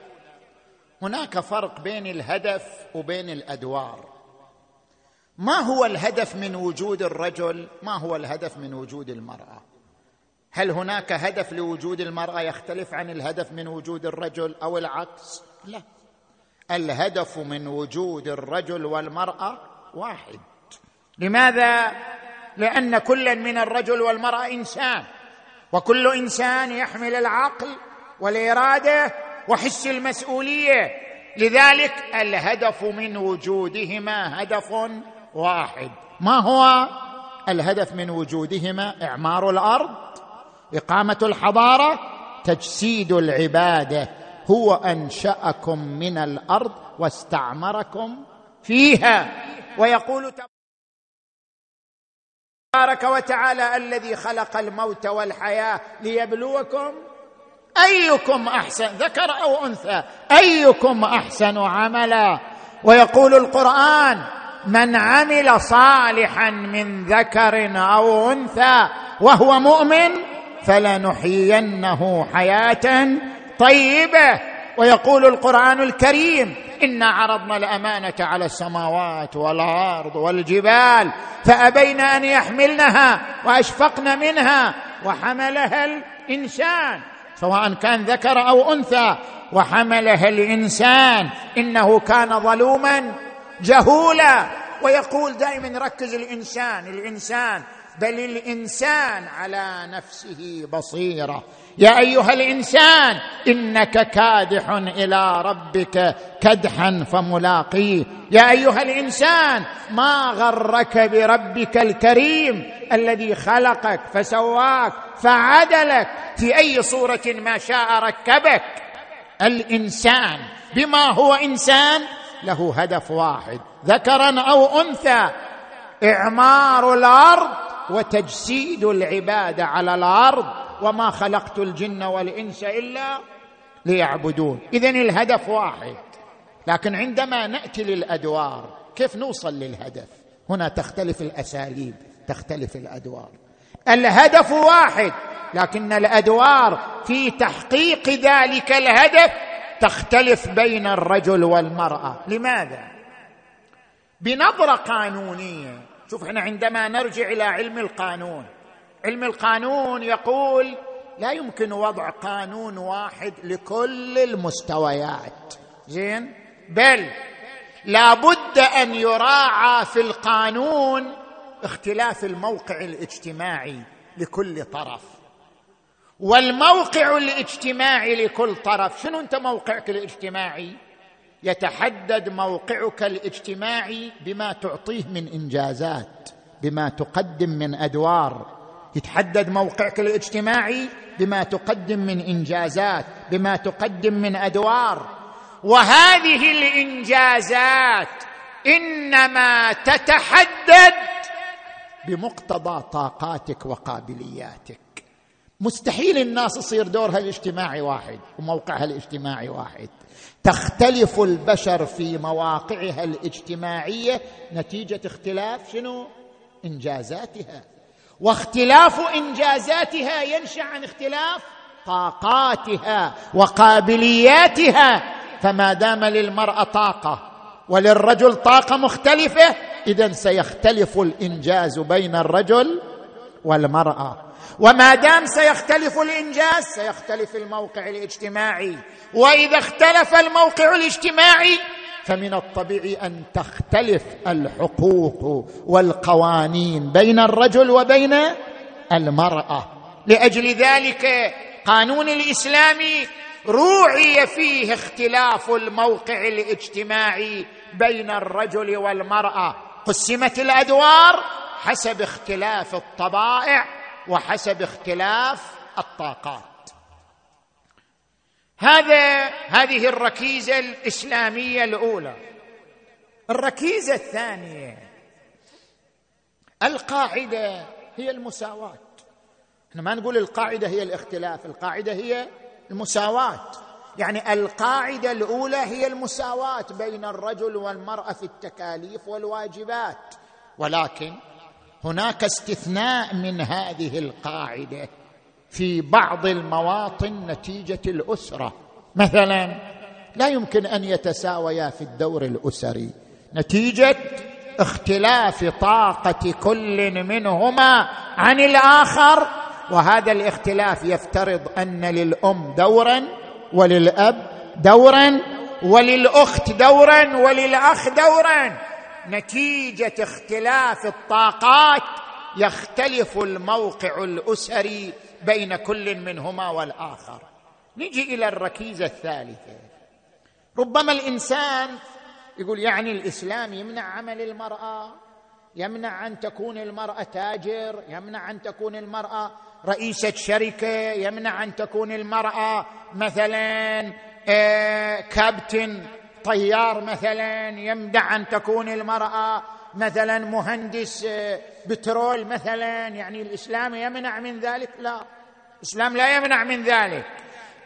[SPEAKER 2] هناك فرق بين الهدف وبين الأدوار. ما هو الهدف من وجود الرجل؟ ما هو الهدف من وجود المرأة؟ هل هناك هدف لوجود المرأة يختلف عن الهدف من وجود الرجل أو العكس؟ لا. الهدف من وجود الرجل والمرأة واحد. لماذا؟ لأن كلا من الرجل والمرأة إنسان وكل إنسان يحمل العقل والإرادة وحس المسؤولية. لذلك الهدف من وجودهما هدف واحد. ما هو الهدف من وجودهما؟ إعمار الأرض إقامة الحضارة تجسيد العبادة. هو أنشأكم من الأرض واستعمركم فيها. ويقول تبارك وتعالى الذي خلق الموت والحياة ليبلوكم أيكم أحسن ذكر أو أنثى أيكم أحسن عملا؟ ويقول القرآن من عمل صالحا من ذكر أو أنثى وهو مؤمن فلنحيينه حياة طيبة. ويقول القرآن الكريم إنا عرضنا الأمانة على السماوات والأرض والجبال فابين أن يحملنها وأشفقن منها وحملها الإنسان. سواء كان ذكر أو أنثى وحملها الإنسان. إنه كان ظلوما جهولا. ويقول دائما ركز الإنسان الإنسان بل الإنسان على نفسه بصيرة. يا أيها الإنسان إنك كادح إلى ربك كدحا فملاقيه. يا أيها الإنسان ما غرك بربك الكريم الذي خلقك فسواك فعدلك في أي صورة ما شاء ركبك. الإنسان بما هو إنسان له هدف واحد ذكرا أو أنثى إعمار الأرض وتجسيد العباده على الأرض وما خلقت الجن والإنس إلا ليعبدون. اذا الهدف واحد. لكن عندما نأتي للأدوار كيف نوصل للهدف؟ هنا تختلف الأساليب تختلف الأدوار. الهدف واحد لكن الأدوار في تحقيق ذلك الهدف تختلف بين الرجل والمرأة. لماذا؟ بنظرة قانونية شوف إحنا عندما نرجع إلى علم القانون علم القانون يقول لا يمكن وضع قانون واحد لكل المستويات. زين؟ بل لابد أن يراعى في القانون اختلاف الموقع الاجتماعي لكل طرف. والموقع الاجتماعي لكل طرف شنو أنت موقعك الاجتماعي؟ يتحدد موقعك الاجتماعي بما تعطيه من إنجازات بما تقدم من أدوار. يتحدد موقعك الاجتماعي بما تقدم من إنجازات بما تقدم من أدوار. وهذه الإنجازات إنما تتحدد بمقتضى طاقاتك وقابلياتك. مستحيل الناس يصير دورها الاجتماعي واحد وموقعها الاجتماعي واحد. تختلف البشر في مواقعها الاجتماعية نتيجة اختلاف شنو؟ إنجازاتها. واختلاف إنجازاتها ينشأ عن اختلاف طاقاتها وقابلياتها. فما دام للمرأة طاقة وللرجل طاقة مختلفة اذا سيختلف الإنجاز بين الرجل والمرأة. وما دام سيختلف الإنجاز سيختلف الموقع الاجتماعي. وإذا اختلف الموقع الاجتماعي فمن الطبيعي أن تختلف الحقوق والقوانين بين الرجل وبين المرأة. لأجل ذلك قانون الإسلام روعي فيه اختلاف الموقع الاجتماعي بين الرجل والمرأة. قسمت الأدوار حسب اختلاف الطبائع وحسب اختلاف الطاقات. هذا هذه الركيزة الإسلامية الأولى. الركيزة الثانية القاعدة هي المساواة. إحنا ما نقول القاعدة هي الاختلاف القاعدة هي المساواة. يعني القاعدة الأولى هي المساواة بين الرجل والمرأة في التكاليف والواجبات. ولكن هناك استثناء من هذه القاعدة في بعض المواطن نتيجة الأسرة. مثلا لا يمكن أن يتساويا في الدور الأسري. نتيجة اختلاف طاقة كل منهما عن الآخر وهذا الاختلاف يفترض أن للأم دورا وللأب دورا وللأخت دورا وللأخ دورا. نتيجة اختلاف الطاقات يختلف الموقع الأسري بين كل منهما والآخر. نجي إلى الركيزة الثالثة. ربما الإنسان يقول يعني الإسلام يمنع عمل المرأة يمنع أن تكون المرأة تاجر يمنع أن تكون المرأة رئيسة شركة يمنع أن تكون المرأة مثلا آه، كابتن طيار مثلا يمدع أن تكون المرأة مثلا مهندس آه، بترول مثلا يعني الإسلام يمنع من ذلك؟ لا الإسلام لا يمنع من ذلك.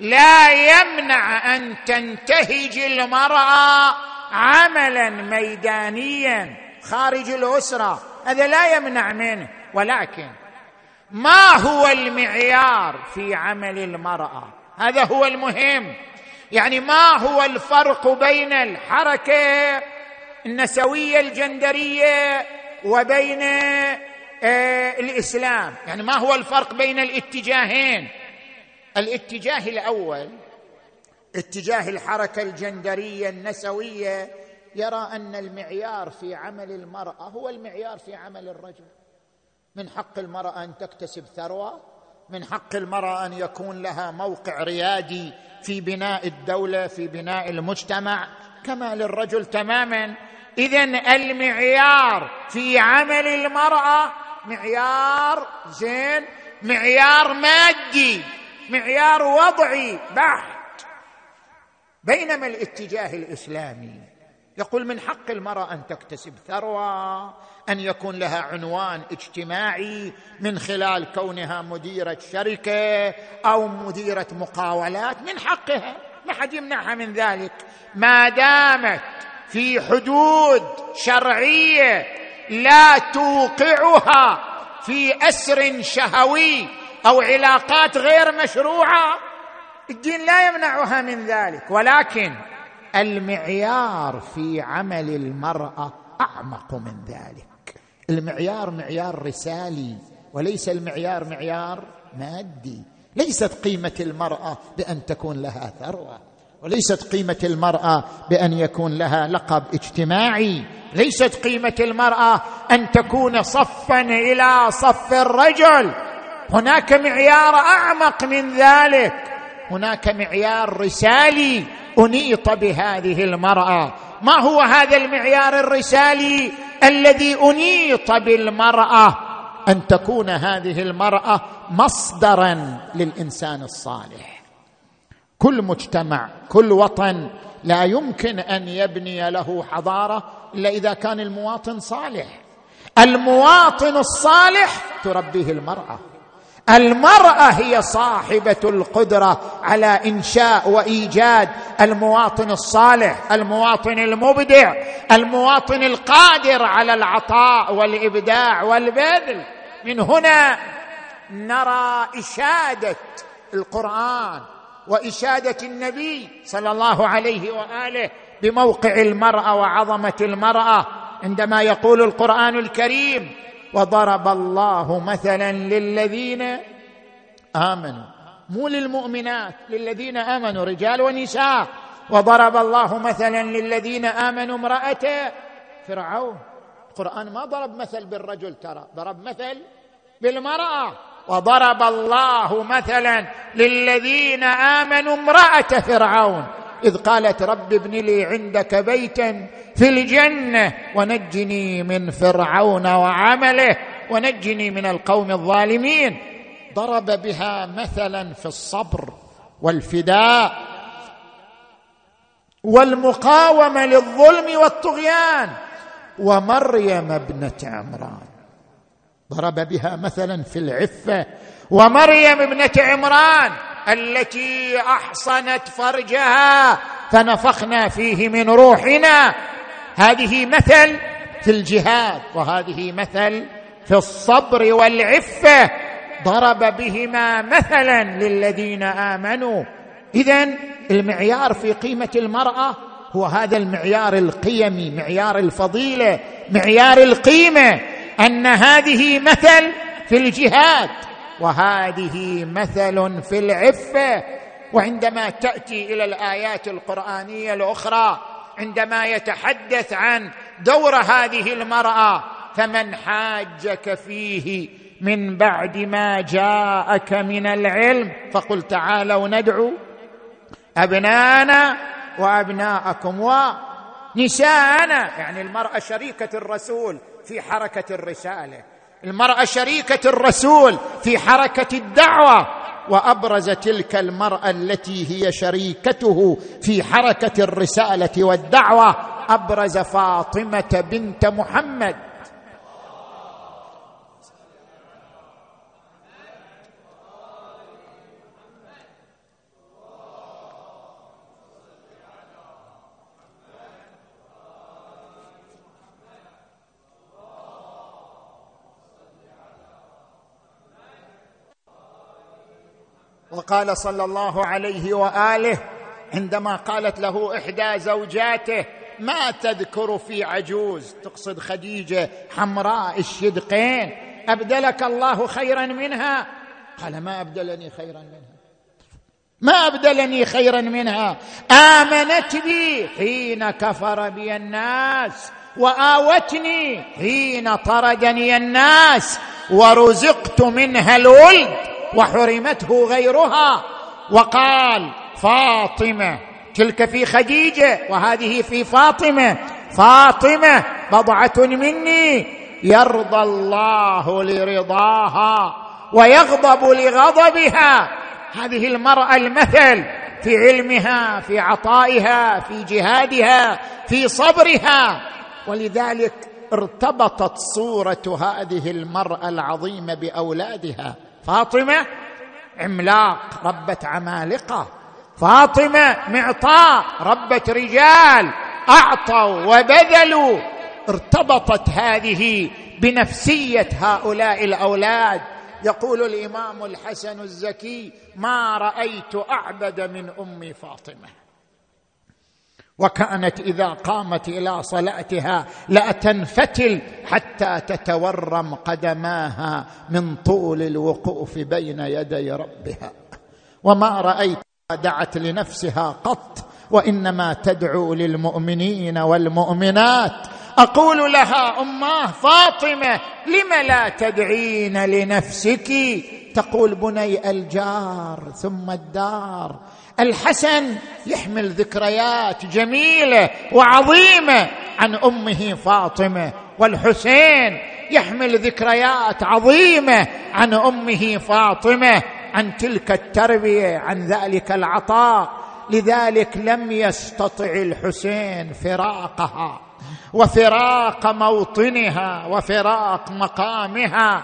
[SPEAKER 2] لا يمنع أن تنتهج المرأة عملا ميدانيا خارج الأسرة. هذا لا يمنع منه. ولكن ما هو المعيار في عمل المرأة؟ هذا هو المهم. يعني ما هو الفرق بين الحركة النسوية الجندرية وبين آه الإسلام؟ يعني ما هو الفرق بين الاتجاهين؟ الاتجاه الأول اتجاه الحركة الجندرية النسوية يرى أن المعيار في عمل المرأة هو المعيار في عمل الرجل. من حق المرأة أن تكتسب ثروة من حق المرأة أن يكون لها موقع ريادي في بناء الدولة في بناء المجتمع كما للرجل تماما. اذا المعيار في عمل المرأة معيار زين معيار مادي معيار وضعي بحت بينما الاتجاه الإسلامي. يقول من حق المرأة أن تكتسب ثروة أن يكون لها عنوان اجتماعي من خلال كونها مديرة شركة أو مديرة مقاولات من حقها. ما حد يمنعها من ذلك. ما دامت في حدود شرعية لا توقعها في أسر شهوي أو علاقات غير مشروعة الدين لا يمنعها من ذلك. ولكن المعيار في عمل المرأة أعمق من ذلك. المعيار معيار رسالي وليس المعيار معيار مادي. ليست قيمة المرأة بأن تكون لها ثروة وليست قيمة المرأة بأن يكون لها لقب اجتماعي. ليست قيمة المرأة أن تكون صفا إلى صف الرجل. هناك معيار أعمق من ذلك. هناك معيار رسالي. أنيط بهذه المرأة. ما هو هذا المعيار الرسالي الذي أنيط بالمرأة؟ أن تكون هذه المرأة مصدرا للإنسان الصالح. كل مجتمع كل وطن لا يمكن أن يبني له حضارة إلا إذا كان المواطن صالح. المواطن الصالح تربيه المرأة. المرأة هي صاحبة القدرة على إنشاء وإيجاد المواطن الصالح المواطن المبدع المواطن القادر على العطاء والإبداع والبذل. من هنا نرى إشادة القرآن وإشادة النبي صلى الله عليه وآله بموقع المرأة وعظمة المرأة. عندما يقول القرآن الكريم وضرب الله مثلا للذين آمنوا. مو للمؤمنات للذين آمنوا رجال ونساء. وضرب الله مثلا للذين آمنوا امرأة فرعون. القرآن ما ضرب مثل بالرجل ترى ضرب مثل بالمرأة. وضرب الله مثلا للذين آمنوا امرأة فرعون. إذ قالت رب ابن لي عندك بيتا في الجنة ونجني من فرعون وعمله ونجني من القوم الظالمين. ضرب بها مثلا في الصبر والفداء والمقاومة للظلم والطغيان. ومريم ابنة عمران. ضرب بها مثلا في العفة. ومريم ابنة عمران. التي أحصنت فرجها فنفخنا فيه من روحنا. هذه مثل في الجهاد وهذه مثل في الصبر والعفة. ضرب بهما مثلا للذين آمنوا. اذا المعيار في قيمة المرأة هو هذا المعيار القيمي معيار الفضيلة معيار القيمة. أن هذه مثل في الجهاد. وهذه مثل في العفة. وعندما تأتي إلى الآيات القرآنية الأخرى عندما يتحدث عن دور هذه المرأة فمن حاجك فيه من بعد ما جاءك من العلم؟ فقل تعالوا ندعو أبنانا وأبناءكم ونساءنا. يعني المرأة شريكة الرسول في حركة الرسالة. المرأة شريكة الرسول في حركة الدعوة وأبرز تلك المرأة التي هي شريكته في حركة الرسالة والدعوة أبرز فاطمة بنت محمد. وقال صلى الله عليه وآله عندما قالت له إحدى زوجاته ما تذكر في عجوز؟ تقصد خديجة حمراء الشدقين أبدلك الله خيرا منها؟ قال ما أبدلني خيرا منها؟ ما أبدلني خيرا منها؟ آمنت بي حين كفر بي الناس وآوتني حين طردني الناس ورزقت منها الولد. وحرمته غيرها. وقال فاطمة تلك في خديجة وهذه في فاطمة. فاطمة بضعة مني يرضى الله لرضاها ويغضب لغضبها. هذه المرأة المثل في علمها في عطائها في جهادها في صبرها. ولذلك ارتبطت صورة هذه المرأة العظيمة بأولادها. فاطمة عملاق ربت عمالقة. فاطمة معطاء ربت رجال. أعطوا وبذلوا. ارتبطت هذه بنفسية هؤلاء الأولاد. يقول الإمام الحسن الزكي ما رأيت أعبد من امي فاطمة. وكانت اذا قامت إلى صلاتها لا تنفتل حتى تتورم قدماها من طول الوقوف بين يدي ربها. وما رأيت دعت لنفسها قط وإنما تدعو للمؤمنين والمؤمنات. أقول لها اماه فاطمة لم لا تدعين لنفسك؟ تقول بني الجار ثم الدار. الحسن يحمل ذكريات جميلة وعظيمة عن أمه فاطمة والحسين يحمل ذكريات عظيمة عن أمه فاطمة عن تلك التربية عن ذلك العطاء. لذلك لم يستطع الحسين فراقها. وفراق موطنها وفراق مقامها.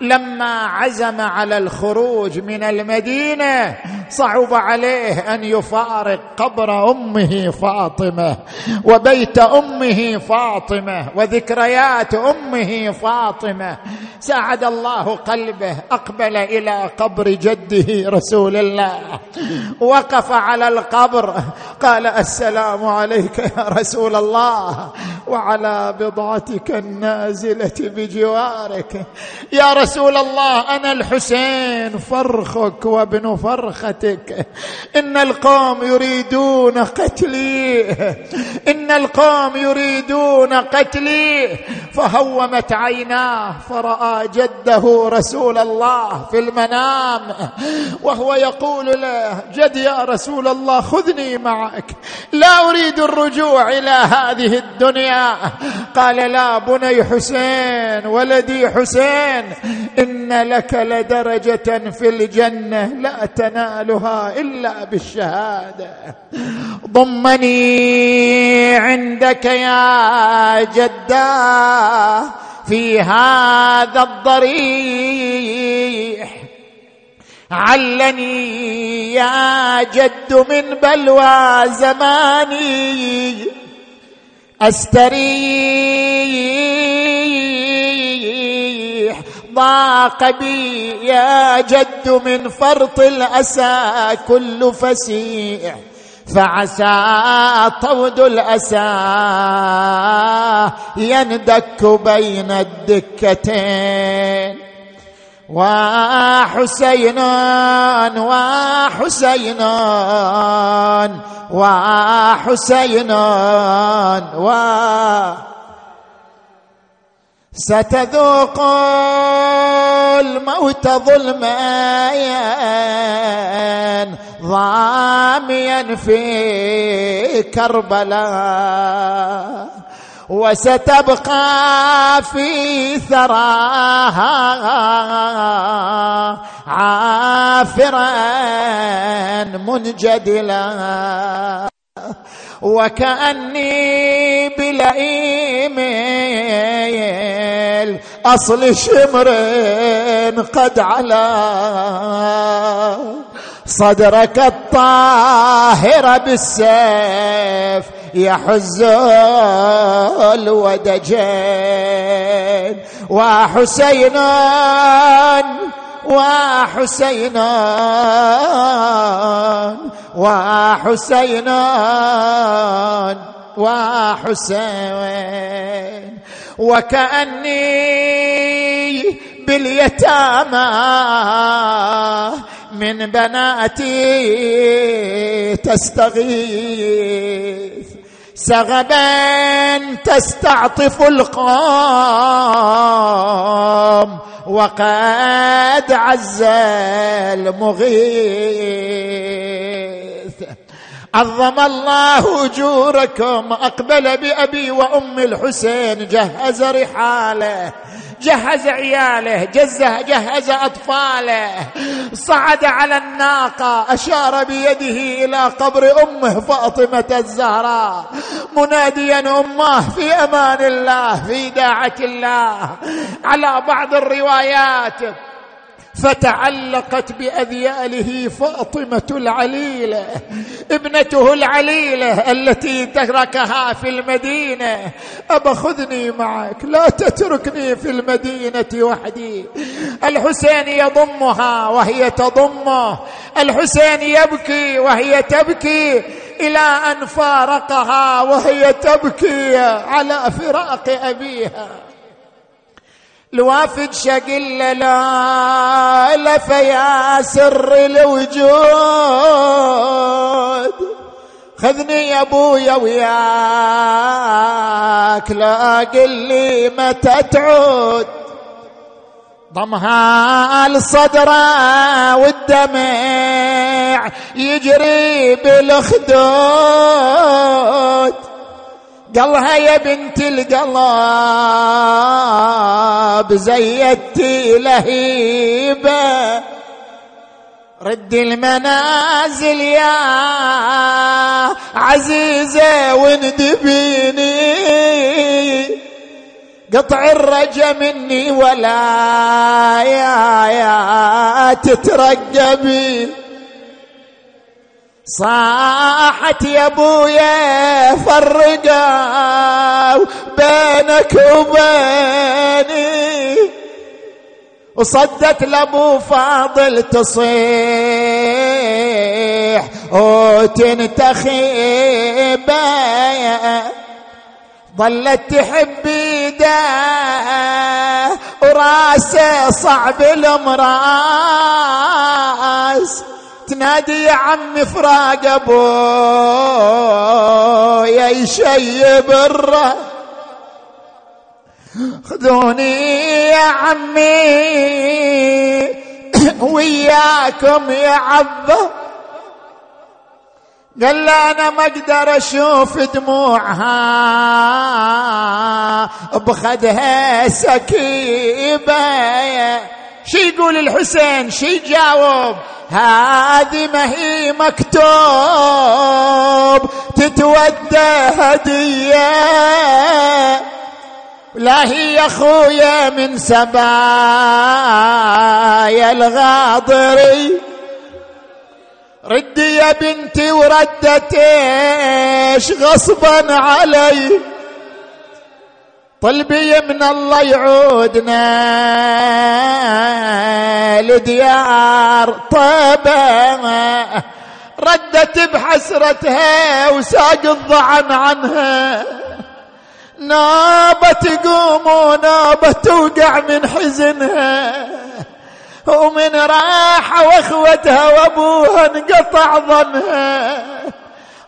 [SPEAKER 2] لما عزم على الخروج من المدينة صعب عليه أن يفارق قبر أمه فاطمة وبيت أمه فاطمة وذكريات أمه فاطمة. ساعد الله قلبه أقبل إلى قبر جده رسول الله. وقف على القبر قال السلام عليك يا رسول الله. وعلى بضعتك النازلة بجوارك. يا رسول الله أنا الحسين فرخك وابن فرختك. إن القوم يريدون قتلي. إن القوم يريدون قتلي. فهومت عيناه فرأى جده رسول الله في المنام. وهو يقول له جد يا رسول الله خذني معك. لا أريد الرجوع إلى هذه الدنيا. قال لا بني حسين ولدي حسين إن لك لدرجة في الجنة لا تنالها إلا بالشهادة. ضمني عندك يا جداه في هذا الضريح. علني يا جد من بلوى زماني. أستريح. ضاق بي يا جد من فرط الأسى كل فسيح. فعسى طود الأسى يندك بين الدكتين. وحسين وحسين وحسين و ستذوق الموت ظلما ضاميا في كربلاء. وستبقى في ثراها عافرا منجدلا. وكأني بلئيم أصل شمر قد علا. صدرك الطاهر بالسيف يحز الودجين. وحسين وحسينا وحسينا وحسين. وكأني باليتامى من بناتي تستغيث. سغبا تستعطف القوم وقد عز المغيث. عظم الله أجوركم أقبل بأبي وأم الحسين جهز رحاله. جهز عياله جزه جهز أطفاله. صعد على الناقة أشار بيده إلى قبر أمه فاطمة الزهراء. مناديا أمه في أمان الله في داعة الله. على بعض الروايات فتعلقت بأذياله فاطمة العليله ابنته العليله التي تركها في المدينة. أبا خذني معك لا تتركني في المدينة وحدي. الحسين يضمها وهي تضمه. الحسين يبكي وهي تبكي إلى أن فارقها وهي تبكي على فراق أبيها. الوافد شقل لا لف يا سر الوجود. خذني يا أبويا وياك لا قل لي متى تعود. ضمها الصدرة والدمع يجري بالخدود قالها يا بنت القلب زيدتي لهيبة. رد المنازل يا عزيزة وندبيني قطع الرجا مني ولا يا يا تترقبي. صاحت يا أبويا فرقوا بينك وبيني. وصدت لأبو فاضل تصيح وتنتخي بيا ظلت تحبي ده وراسه صعب المراس تنادي يا عمي فراق أبويا يشيب الراس. خذوني يا عمي وياكم يا عبه قال أنا ما أقدر أشوف دموعها. بخدها سكيبة. شي يقول الحسين؟ شي يجاوب؟ هذه ما هي مكتوب تتودى هدية. لا هي أخويا من سبايا الغاضري. ردي يا بنتي وردت إيش غصبا علي. طلبي من الله يعودنا لديار طيبة ردت بحسرتها وساق الضعن عنها. نابة تقوم ونابة توقع من حزنها. ومن راحة وأخوتها وأبوها انقطع ظنها.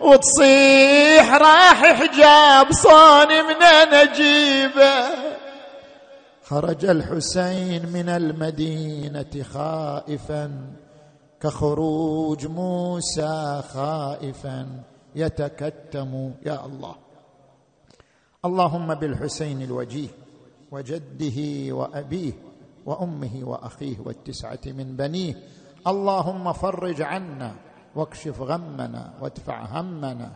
[SPEAKER 2] وتصيح راح حجاب صاني من نجيبه. خرج الحسين من المدينة خائفا كخروج موسى خائفا يتكتم يا الله. اللهم بالحسين الوجيه وجده وأبيه وأمه وأخيه والتسعة من بنيه. اللهم فرج عنا واكشف غمنا وادفع همنا.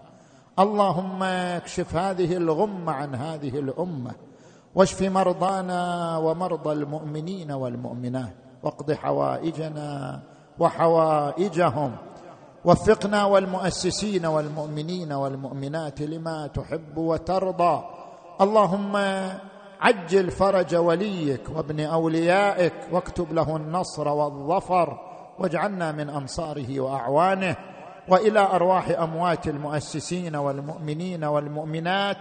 [SPEAKER 2] اللهم اكشف هذه الغمة عن هذه الأمة واشف مرضانا ومرضى المؤمنين والمؤمنات واقض حوائجنا وحوائجهم. وفقنا والمؤسسين والمؤمنين والمؤمنات لما تحب وترضى. اللهم عجل فرج وليك وابن أوليائك واكتب له النصر والظفر. واجعلنا من انصاره وأعوانه وإلى أرواح أموات المؤسسين والمؤمنين والمؤمنات.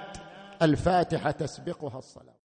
[SPEAKER 2] الفاتحة تسبقها الصلاة.